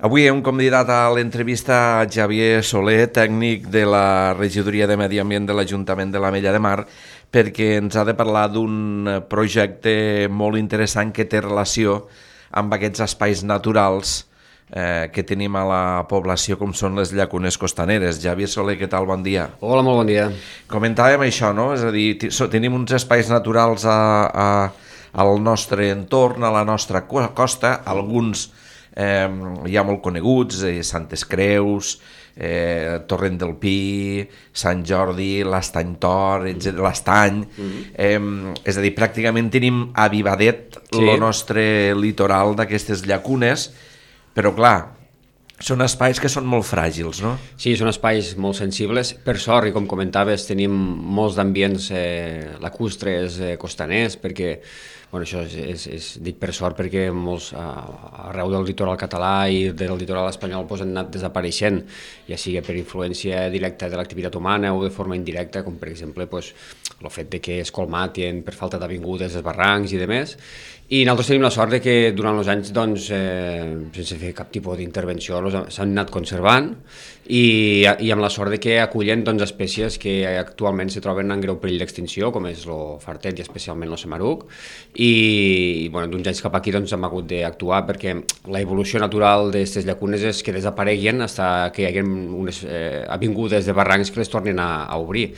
Avui hem convidat a l'entrevista Javier Soler, tècnic de la Regidoria de Medi Ambient de l'Ajuntament de la Mella de Mar, perquè ens ha de parlar d'un projecte molt interessant que té relació amb aquests espais naturals eh, que tenim a la població com són les llacunes costaneres. Javier Soler, què tal? Bon dia. Hola, molt bon dia. Comentàvem això, no? És a dir, tenim uns espais naturals a, a, al nostre entorn, a la nostra costa, alguns eh, ha molt coneguts, eh, Santes Creus, eh, Torrent del Pi, Sant Jordi, l'Estany Tor, l'Estany... Mm -hmm. eh, és a dir, pràcticament tenim avivadet el sí. nostre litoral d'aquestes llacunes, però clar, són espais que són molt fràgils, no? Sí, són espais molt sensibles. Per sort, i com comentaves, tenim molts d'ambients eh, lacustres, eh, costaners, perquè bueno, això és, és, és dit per sort perquè molts arreu del litoral català i del litoral espanyol pues, han anat desapareixent, ja sigui per influència directa de l'activitat humana o de forma indirecta, com per exemple pues, el fet de que es colmatien per falta d'avingudes els barrancs i de més, i nosaltres tenim la sort de que durant els anys, doncs, eh, sense fer cap tipus d'intervenció, s'han anat conservant i, i amb la sort de que acullen doncs, espècies que actualment se troben en greu perill d'extinció, com és el fartet i especialment el semaruc, i, i bueno, d'uns anys cap aquí doncs, hem hagut d'actuar perquè la evolució natural d'aquestes llacunes és que desapareguin fins que hi hagi unes eh, avingudes de barrancs que les tornin a, a obrir.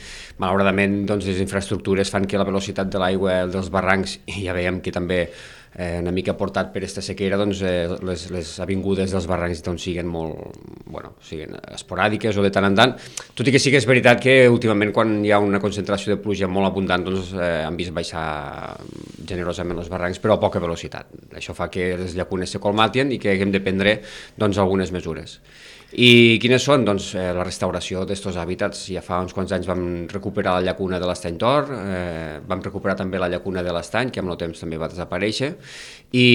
Malauradament, doncs, les infraestructures fan que la velocitat de l'aigua dels barrancs, i ja veiem que també eh, una mica portat per aquesta sequera, doncs, eh, les, les avingudes dels barrancs doncs, siguen molt, bueno, siguen esporàdiques o de tant en tant, tot i que sí que és veritat que últimament quan hi ha una concentració de pluja molt abundant doncs, eh, han vist baixar generosament els barrancs, però a poca velocitat. Això fa que les llacunes se colmatien i que haguem de prendre doncs, algunes mesures. I quines són? Doncs eh, la restauració d'estos hàbitats. Ja fa uns quants anys vam recuperar la llacuna de l'Estany Tor, eh, vam recuperar també la llacuna de l'Estany, que amb el temps també va desaparèixer, i,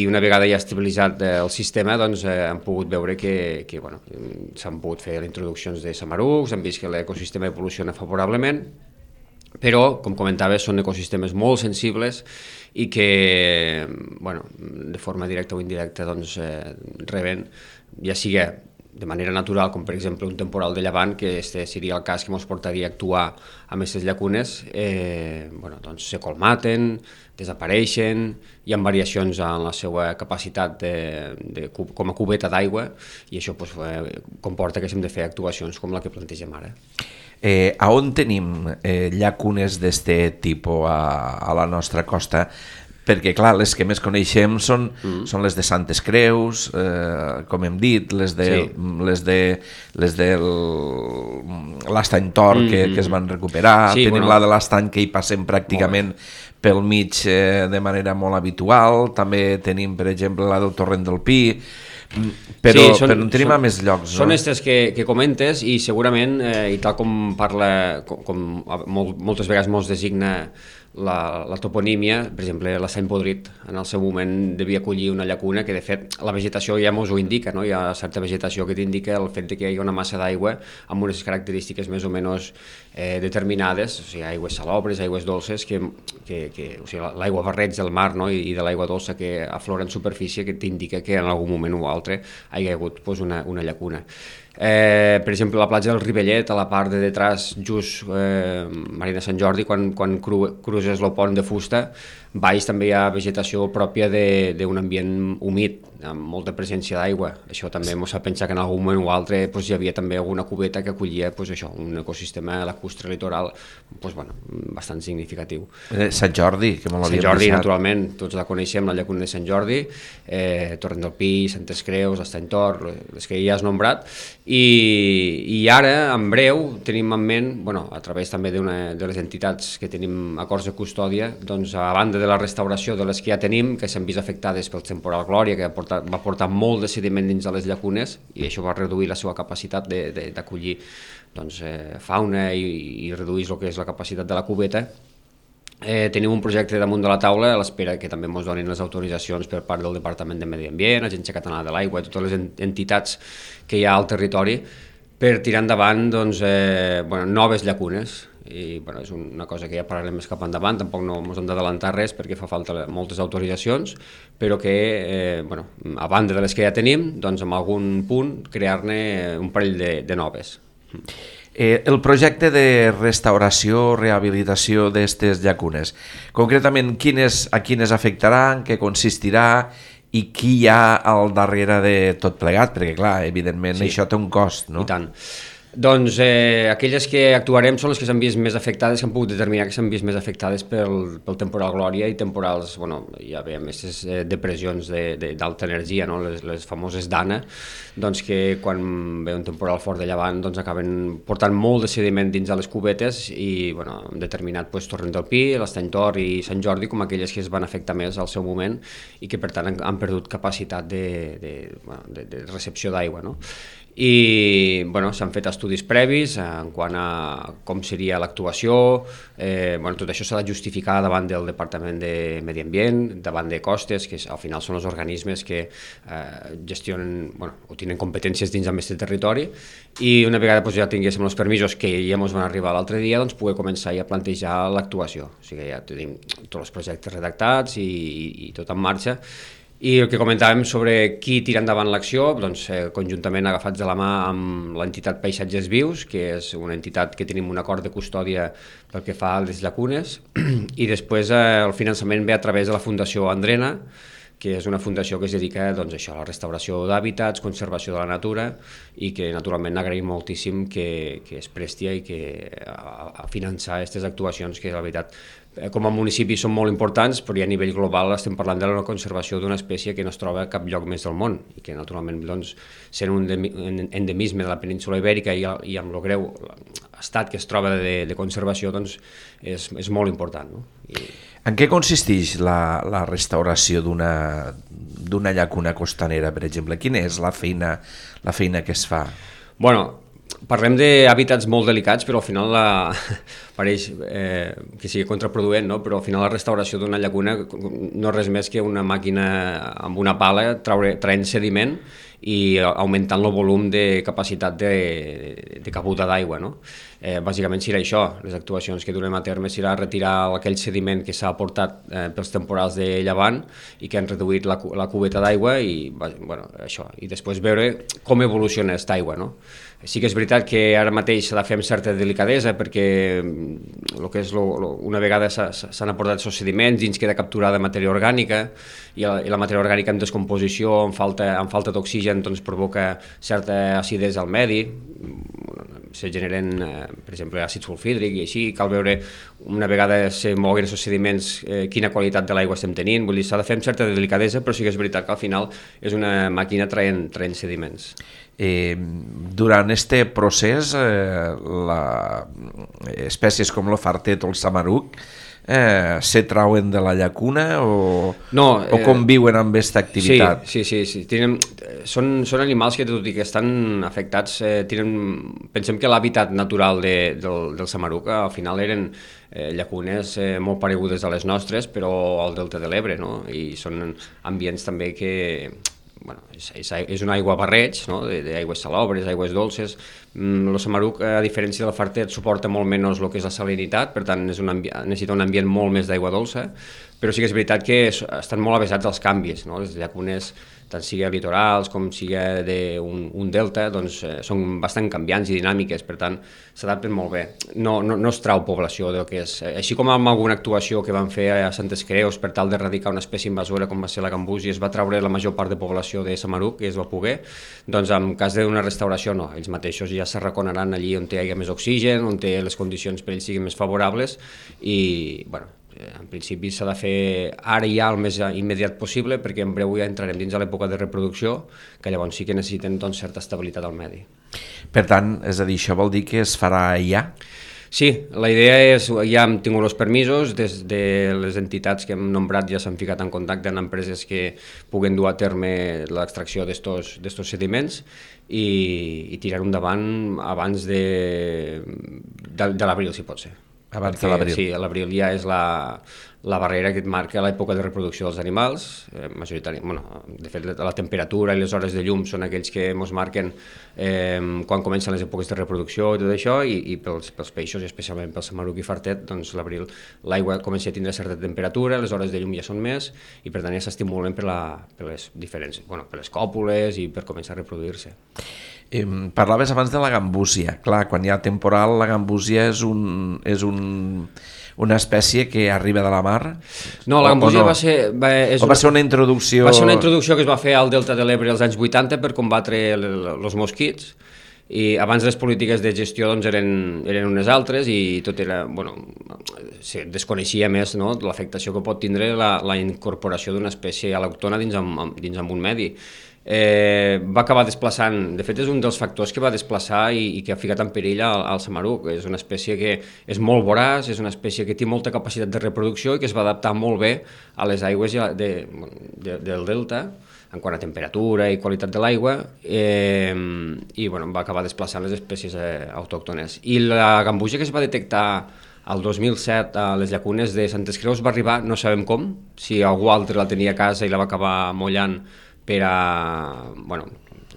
i una vegada ja estabilitzat eh, el sistema, doncs eh, hem pogut veure que, que bueno, s'han pogut fer introduccions de samarucs, hem vist que l'ecosistema evoluciona favorablement, però, com comentava, són ecosistemes molt sensibles i que, bueno, de forma directa o indirecta, doncs, eh, reben, ja sigui de manera natural, com per exemple un temporal de llevant, que este seria el cas que ens portaria a actuar amb aquestes llacunes, eh, bueno, doncs se colmaten, desapareixen, hi ha variacions en la seva capacitat de, de, com a cubeta d'aigua i això pues, eh, comporta que hem de fer actuacions com la que plantegem ara. Eh, a on tenim eh, llacunes d'este tipus a, a la nostra costa? Perquè clar, les que més coneixem són, mm. són les de Santes Creus, eh, com hem dit, les de, sí. les de, les de l'Estany Tor mm. que, que es van recuperar, sí, tenim bueno. la de l'Estany que hi passem pràcticament pel mig eh, de manera molt habitual, també tenim, per exemple, la del Torrent del Pi, mm, però, sí, són, però en tenim són, a més llocs. No? Són aquestes que, que comentes i segurament, eh, i tal com parla, com, com molt, moltes vegades mos designa la, la toponímia, per exemple, la Sant Podrit en el seu moment devia acollir una llacuna que de fet la vegetació ja mos ho indica, no? hi ha certa vegetació que t'indica el fet de que hi ha una massa d'aigua amb unes característiques més o menys eh, determinades, o sigui, aigües salobres, aigües dolces, que, que, que o sigui, l'aigua barreig del mar no? I, i de l'aigua dolça que aflora en superfície que t'indica que en algun moment o altre hi ha hagut pues, una, una llacuna. Eh, per exemple, la platja del Rivellet, a la part de detrás, just eh, Marina Sant Jordi, quan, quan cru, cruces el pont de fusta, baix també hi ha vegetació pròpia d'un ambient humit, amb molta presència d'aigua. Això també ens fa pensar que en algun moment o altre pues, hi havia també alguna cubeta que acollia pues, això, un ecosistema lacustre litoral pues, bueno, bastant significatiu. Eh, Sant Jordi, que me l'havíem Sant Jordi, deixat. naturalment, tots la coneixem, la llacuna de Sant Jordi, eh, Torrent del Pi, Santes Creus, Estany Tor, les que ja has nombrat, i, i ara, en breu, tenim en ment, bueno, a través també de les entitats que tenim acords de custòdia, doncs, a banda de la restauració de les que ja tenim, que s'han vist afectades pel temporal Glòria, que portar, va portar molt de sediment dins de les llacunes, i això va reduir la seva capacitat d'acollir doncs, eh, fauna i, i reduir el que és la capacitat de la cubeta, Eh, tenim un projecte damunt de la taula a l'espera que també ens donin les autoritzacions per part del Departament de Medi Ambient, Agència Catalana de l'Aigua, totes les entitats que hi ha al territori per tirar endavant doncs, eh, bueno, noves llacunes i bueno, és una cosa que ja parlarem més cap endavant, tampoc no ens hem d'adelantar res perquè fa falta moltes autoritzacions, però que, eh, bueno, a banda de les que ja tenim, doncs en algun punt crear-ne un parell de, de noves. Eh, el projecte de restauració, rehabilitació d'aquestes llacunes, concretament quines, a quines afectaran, què consistirà i qui hi ha al darrere de tot plegat, perquè clar, evidentment sí. això té un cost, no? I tant. Doncs eh, aquelles que actuarem són les que s'han vist més afectades, que han pogut determinar que s'han vist més afectades pel, pel temporal Glòria i temporals, bueno, ja veiem, aquestes eh, depressions d'alta de, de, energia, no? les, les famoses d'Anna, doncs que quan ve un temporal fort de llevant doncs acaben portant molt de sediment dins de les cubetes i bueno, han determinat pues, Torrent del Pi, l'Estany Tor i Sant Jordi com aquelles que es van afectar més al seu moment i que per tant han, han perdut capacitat de, de, de, de recepció d'aigua. No? I bueno, s'han fet estudis previs en quant a com seria l'actuació, eh, bueno, tot això s'ha de justificar davant del Departament de Medi Ambient, davant de costes, que al final són els organismes que eh, gestionen, bueno, o tenen competències dins del nostre territori, i una vegada doncs, ja tinguéssim els permisos que ja ens van arribar l'altre dia, doncs poder començar ja a plantejar l'actuació. O sigui, ja tenim tots els projectes redactats i, i, i tot en marxa, i el que comentàvem sobre qui tira endavant l'acció, doncs, eh, conjuntament agafats de la mà amb l'entitat Paisatges Vius, que és una entitat que tenim un acord de custòdia pel que fa a les llacunes, i després eh, el finançament ve a través de la Fundació Andrena, que és una fundació que es dedica doncs, això, a la restauració d'hàbitats, conservació de la natura i que naturalment agraïm moltíssim que, que es presti i que a, a finançar aquestes actuacions que la veritat Eh, com a municipi són molt importants, però ja a nivell global estem parlant de la conservació d'una espècie que no es troba a cap lloc més del món i que naturalment doncs, sent un endemisme de la península ibèrica i, i amb el greu estat que es troba de, de conservació doncs, és, és molt important. No? I... En què consisteix la, la restauració d'una llacuna costanera, per exemple? Quina és la feina, la feina que es fa? Bueno, parlem d'hàbitats molt delicats, però al final la, pareix eh, que sigui contraproduent, no? però al final la restauració d'una llacuna no és res més que una màquina amb una pala traure, traient sediment i augmentant el volum de capacitat de, de cabuda d'aigua. No? Eh, bàsicament serà això, les actuacions que durem a terme serà retirar aquell sediment que s'ha aportat eh, pels temporals de llevant i que han reduït la, la cubeta d'aigua i, bueno, això, i després veure com evoluciona aquesta aigua. No? Sí que és veritat que ara mateix fer amb certa delicadesa perquè mm, lo que és lo, lo, una vegada s'han aportat aquests sediments dins queda capturada matèria orgànica i la, i la matèria orgànica en descomposició, en falta, en falta d'oxigen, doncs provoca certa acidesa al medi, se generen, eh, per exemple, àcid sulfídric i així, cal veure una vegada se moguen aquests sediments eh, quina qualitat de l'aigua estem tenint, vull dir, s'ha de fer amb certa delicadesa, però sí que és veritat que al final és una màquina traient, traient sediments. Eh, durant este procés, eh, la, espècies com el fartet o el samaruc eh, se trauen de la llacuna o, no, eh, o conviuen amb aquesta activitat? Sí, sí, sí. sí. Tenen, són, són animals que tot i que estan afectats, eh, tenen, pensem que l'hàbitat natural de, del, del samaruc al final eren eh, llacunes eh, molt paregudes a les nostres, però al delta de l'Ebre, no? I són ambients també que bueno, és, és, és una aigua barreig, no? d'aigües salobres, aigües dolces. Mm, el samaruc, a diferència del fartet, suporta molt menys el que és la salinitat, per tant és un necessita un ambient molt més d'aigua dolça, però sí que és veritat que estan molt avesats als canvis. No? Les llacunes tant sigui litorals com sigui d'un un delta, doncs eh, són bastant canviants i dinàmiques, per tant s'adapten molt bé. No, no, no es trau població del que és. Així com amb alguna actuació que van fer a Santes Creus per tal d'erradicar una espècie invasora com va ser la gambús i es va traure la major part de població de Samaruc, que es va poder, doncs en cas d'una restauració no, ells mateixos ja s'arraconaran allí on té més oxigen, on té les condicions per ells siguin més favorables i, bueno, Eh, en principi s'ha de fer ara ja el més immediat possible perquè en breu ja entrarem dins de l'època de reproducció que llavors sí que necessiten doncs, certa estabilitat al medi. Per tant, és a dir, això vol dir que es farà ja? Sí, la idea és, ja hem tingut els permisos, des de les entitats que hem nombrat ja s'han ficat en contacte amb empreses que puguen dur a terme l'extracció d'estos sediments i, i tirar endavant abans de, de, de l'abril, si pot ser. Abans de l'abril. Sí, l'abril ja és la, la barrera que et marca l'època de reproducció dels animals, eh, majoritàriament, bueno, de fet la temperatura i les hores de llum són aquells que ens marquen eh, quan comencen les èpoques de reproducció i tot això, i, i pels, pels peixos, i especialment pel samaruc i fartet, doncs l'abril l'aigua comença a tindre certa temperatura, les hores de llum ja són més, i per tant ja s'estimulen per, la, per les diferents, bueno, per les còpules i per començar a reproduir-se. Eh, parlaves abans de la gambúsia. Clar, quan hi ha temporal, la gambúsia és un, és un una espècie que arriba de la mar? No, la gambúsia no? va ser... Va, és o va una, ser una introducció... Va ser una introducció que es va fer al Delta de l'Ebre als anys 80 per combatre els mosquits i abans les polítiques de gestió doncs, eren, eren unes altres i tot era, bueno, se desconeixia més no, l'afectació que pot tindre la, la incorporació d'una espècie al·lòctona dins, amb, dins amb un medi eh, va acabar desplaçant, de fet és un dels factors que va desplaçar i, i que ha ficat en perill al, al samaruc, és una espècie que és molt voraç, és una espècie que té molta capacitat de reproducció i que es va adaptar molt bé a les aigües de, de, del delta, en quant a temperatura i qualitat de l'aigua, eh, i bueno, va acabar desplaçant les espècies eh, autòctones. I la gambuja que es va detectar el 2007 a les llacunes de Santes Creus va arribar, no sabem com, si algú altre la tenia a casa i la va acabar mollant per a, bueno,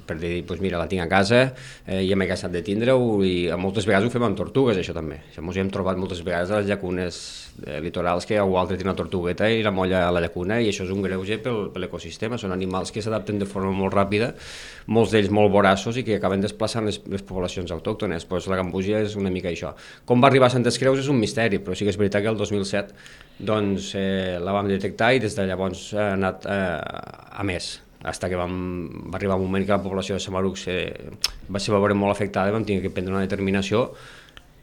per dir, doncs mira, la tinc a casa eh, i m'he cansat de tindre-ho i moltes vegades ho fem amb tortugues, això també. Això ens hem trobat moltes vegades a les llacunes eh, litorals que algú altre té una tortugueta i la molla a la llacuna i això és un greuge pel, per l'ecosistema. Són animals que s'adapten de forma molt ràpida, molts d'ells molt voraços i que acaben desplaçant les, les poblacions autòctones. Pues la gambúsia és una mica això. Com va arribar a Santes Creus és un misteri, però sí que és veritat que el 2007 doncs, eh, la vam detectar i des de llavors ha anat eh, a més fins que vam, va arribar un moment que la població de Samaruc se, va ser veure molt afectada i vam tenir que prendre una determinació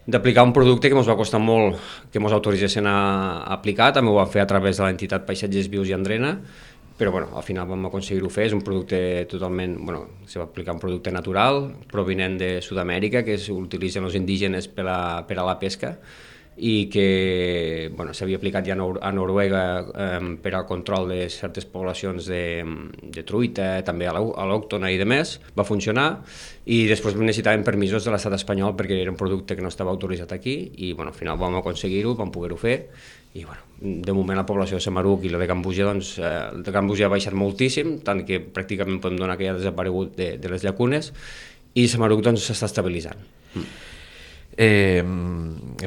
d'aplicar un producte que ens va costar molt que ens autoritzessin a, a aplicar, també ho vam fer a través de l'entitat Paisatges Vius i Andrena, però bueno, al final vam aconseguir-ho fer, és un producte totalment, bueno, se va aplicar un producte natural, provinent de Sud-amèrica, que s'utilitzen els indígenes per a, per a la pesca, i que bueno, s'havia aplicat ja a Noruega eh, per al control de certes poblacions de, de truita, també a l'òctona i de més, va funcionar i després necessitàvem permisos de l'estat espanyol perquè era un producte que no estava autoritzat aquí i bueno, al final vam aconseguir-ho, vam poder-ho fer i bueno, de moment la població de Samaruc i la de Cambuja, doncs, eh, de Cambuja ha baixat moltíssim, tant que pràcticament podem donar que ja ha desaparegut de, de les llacunes i Samaruc doncs s'està estabilitzant. Mm. Eh,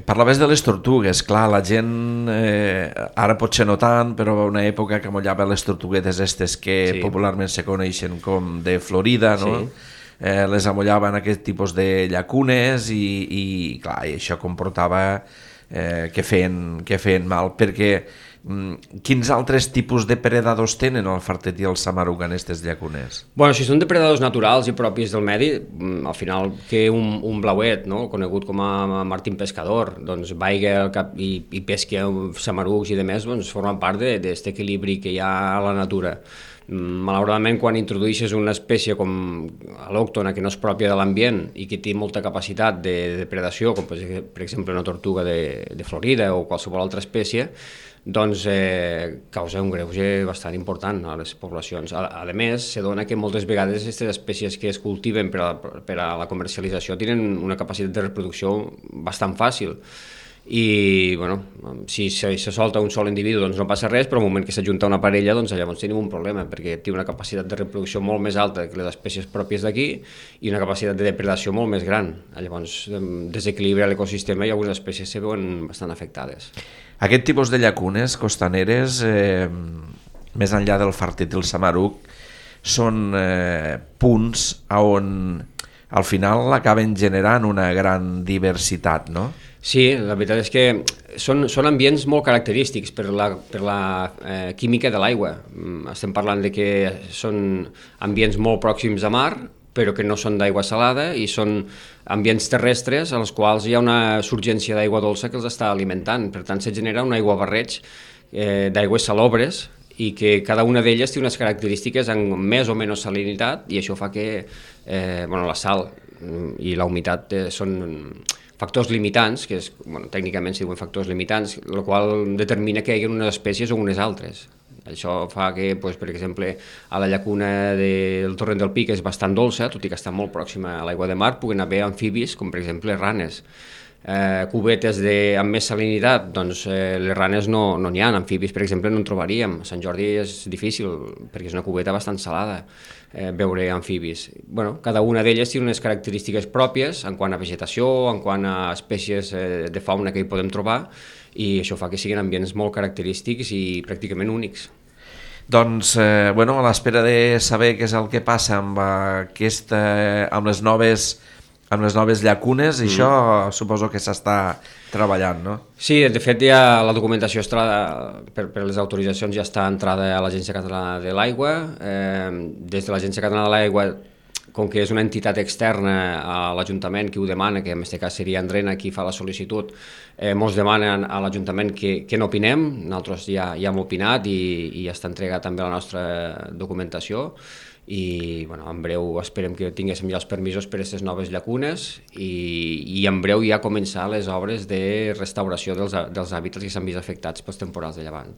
parlaves de les tortugues, clar, la gent eh, ara potser no tant, però va una època que mollava les tortuguetes estes que sí. popularment se coneixen com de Florida, no? Sí. Eh, les amollaven aquest tipus de llacunes i, i clar, i això comportava eh, que, feien, que feien mal, perquè quins altres tipus de predadors tenen el fartet i el aquestes llacunes? Bueno, si són depredadors naturals i propis del medi, mm, al final que un, un blauet, no? conegut com a Martín Pescador, doncs vaiga cap i, i pesqui samarucs i de més, doncs formen part d'aquest equilibri que hi ha a la natura. Mm, malauradament, quan introdueixes una espècie com l'òctona, que no és pròpia de l'ambient i que té molta capacitat de depredació, com per exemple una tortuga de, de Florida o qualsevol altra espècie, doncs eh, causa un greuge bastant important a les poblacions. A, a més, se dona que moltes vegades aquestes espècies que es cultiven per a, per a la comercialització tenen una capacitat de reproducció bastant fàcil i bueno, si se, se solta un sol individu doncs no passa res, però al moment que s'ajunta una parella doncs llavors tenim un problema perquè té una capacitat de reproducció molt més alta que les espècies pròpies d'aquí i una capacitat de depredació molt més gran. Llavors desequilibra l'ecosistema i algunes espècies se veuen bastant afectades. Aquest tipus de llacunes costaneres, eh, més enllà del fartit i el samaruc, són eh, punts on al final acaben generant una gran diversitat, no? Sí, la veritat és que són, són ambients molt característics per la, per la eh, química de l'aigua. Mm, estem parlant de que són ambients molt pròxims a mar, però que no són d'aigua salada i són ambients terrestres als quals hi ha una surgència d'aigua dolça que els està alimentant. Per tant, se genera un aigua barreig eh, d'aigües salobres i que cada una d'elles té unes característiques amb més o menys salinitat i això fa que eh, bueno, la sal i la humitat eh, són factors limitants, que és, bueno, tècnicament s'hi diuen factors limitants, el qual determina que hi ha unes espècies o unes altres. Això fa que, pues, per exemple, a la llacuna del Torrent del Pic és bastant dolça, tot i que està molt pròxima a l'aigua de mar, puguin haver amfibis, com per exemple ranes. Eh, cubetes de, amb més salinitat, doncs eh, les ranes no n'hi no ha, amfibis per exemple no en trobaríem, Sant Jordi és difícil perquè és una cubeta bastant salada eh, veure amfibis. Bueno, cada una d'elles té unes característiques pròpies en quant a vegetació, en quant a espècies eh, de fauna que hi podem trobar i això fa que siguin ambients molt característics i pràcticament únics. Doncs, eh, bueno, a l'espera de saber què és el que passa amb, aquesta, amb les noves amb les noves llacunes, mm. això suposo que s'està treballant, no? Sí, de fet ja la documentació estra, per, per les autoritzacions ja està entrada a l'Agència Catalana de l'Aigua. Eh, des de l'Agència Catalana de l'Aigua com que és una entitat externa a l'Ajuntament qui ho demana, que en aquest cas seria Andrena qui fa la sol·licitud, eh, molts demanen a l'Ajuntament que, que no opinem, nosaltres ja, ja hem opinat i, i ja està entregat també la nostra documentació i bueno, en breu esperem que tinguéssim ja els permisos per a aquestes noves llacunes i, i en breu ja començar les obres de restauració dels, dels hàbitats que s'han vist afectats pels temporals de llevant.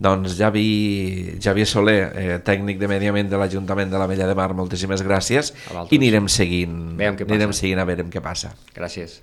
Doncs Javi, Javi Soler, eh, tècnic de Medi Ambient de l'Ajuntament de la Mella de Mar, moltíssimes gràcies i anirem seguint, anirem seguint a veure què passa. Gràcies.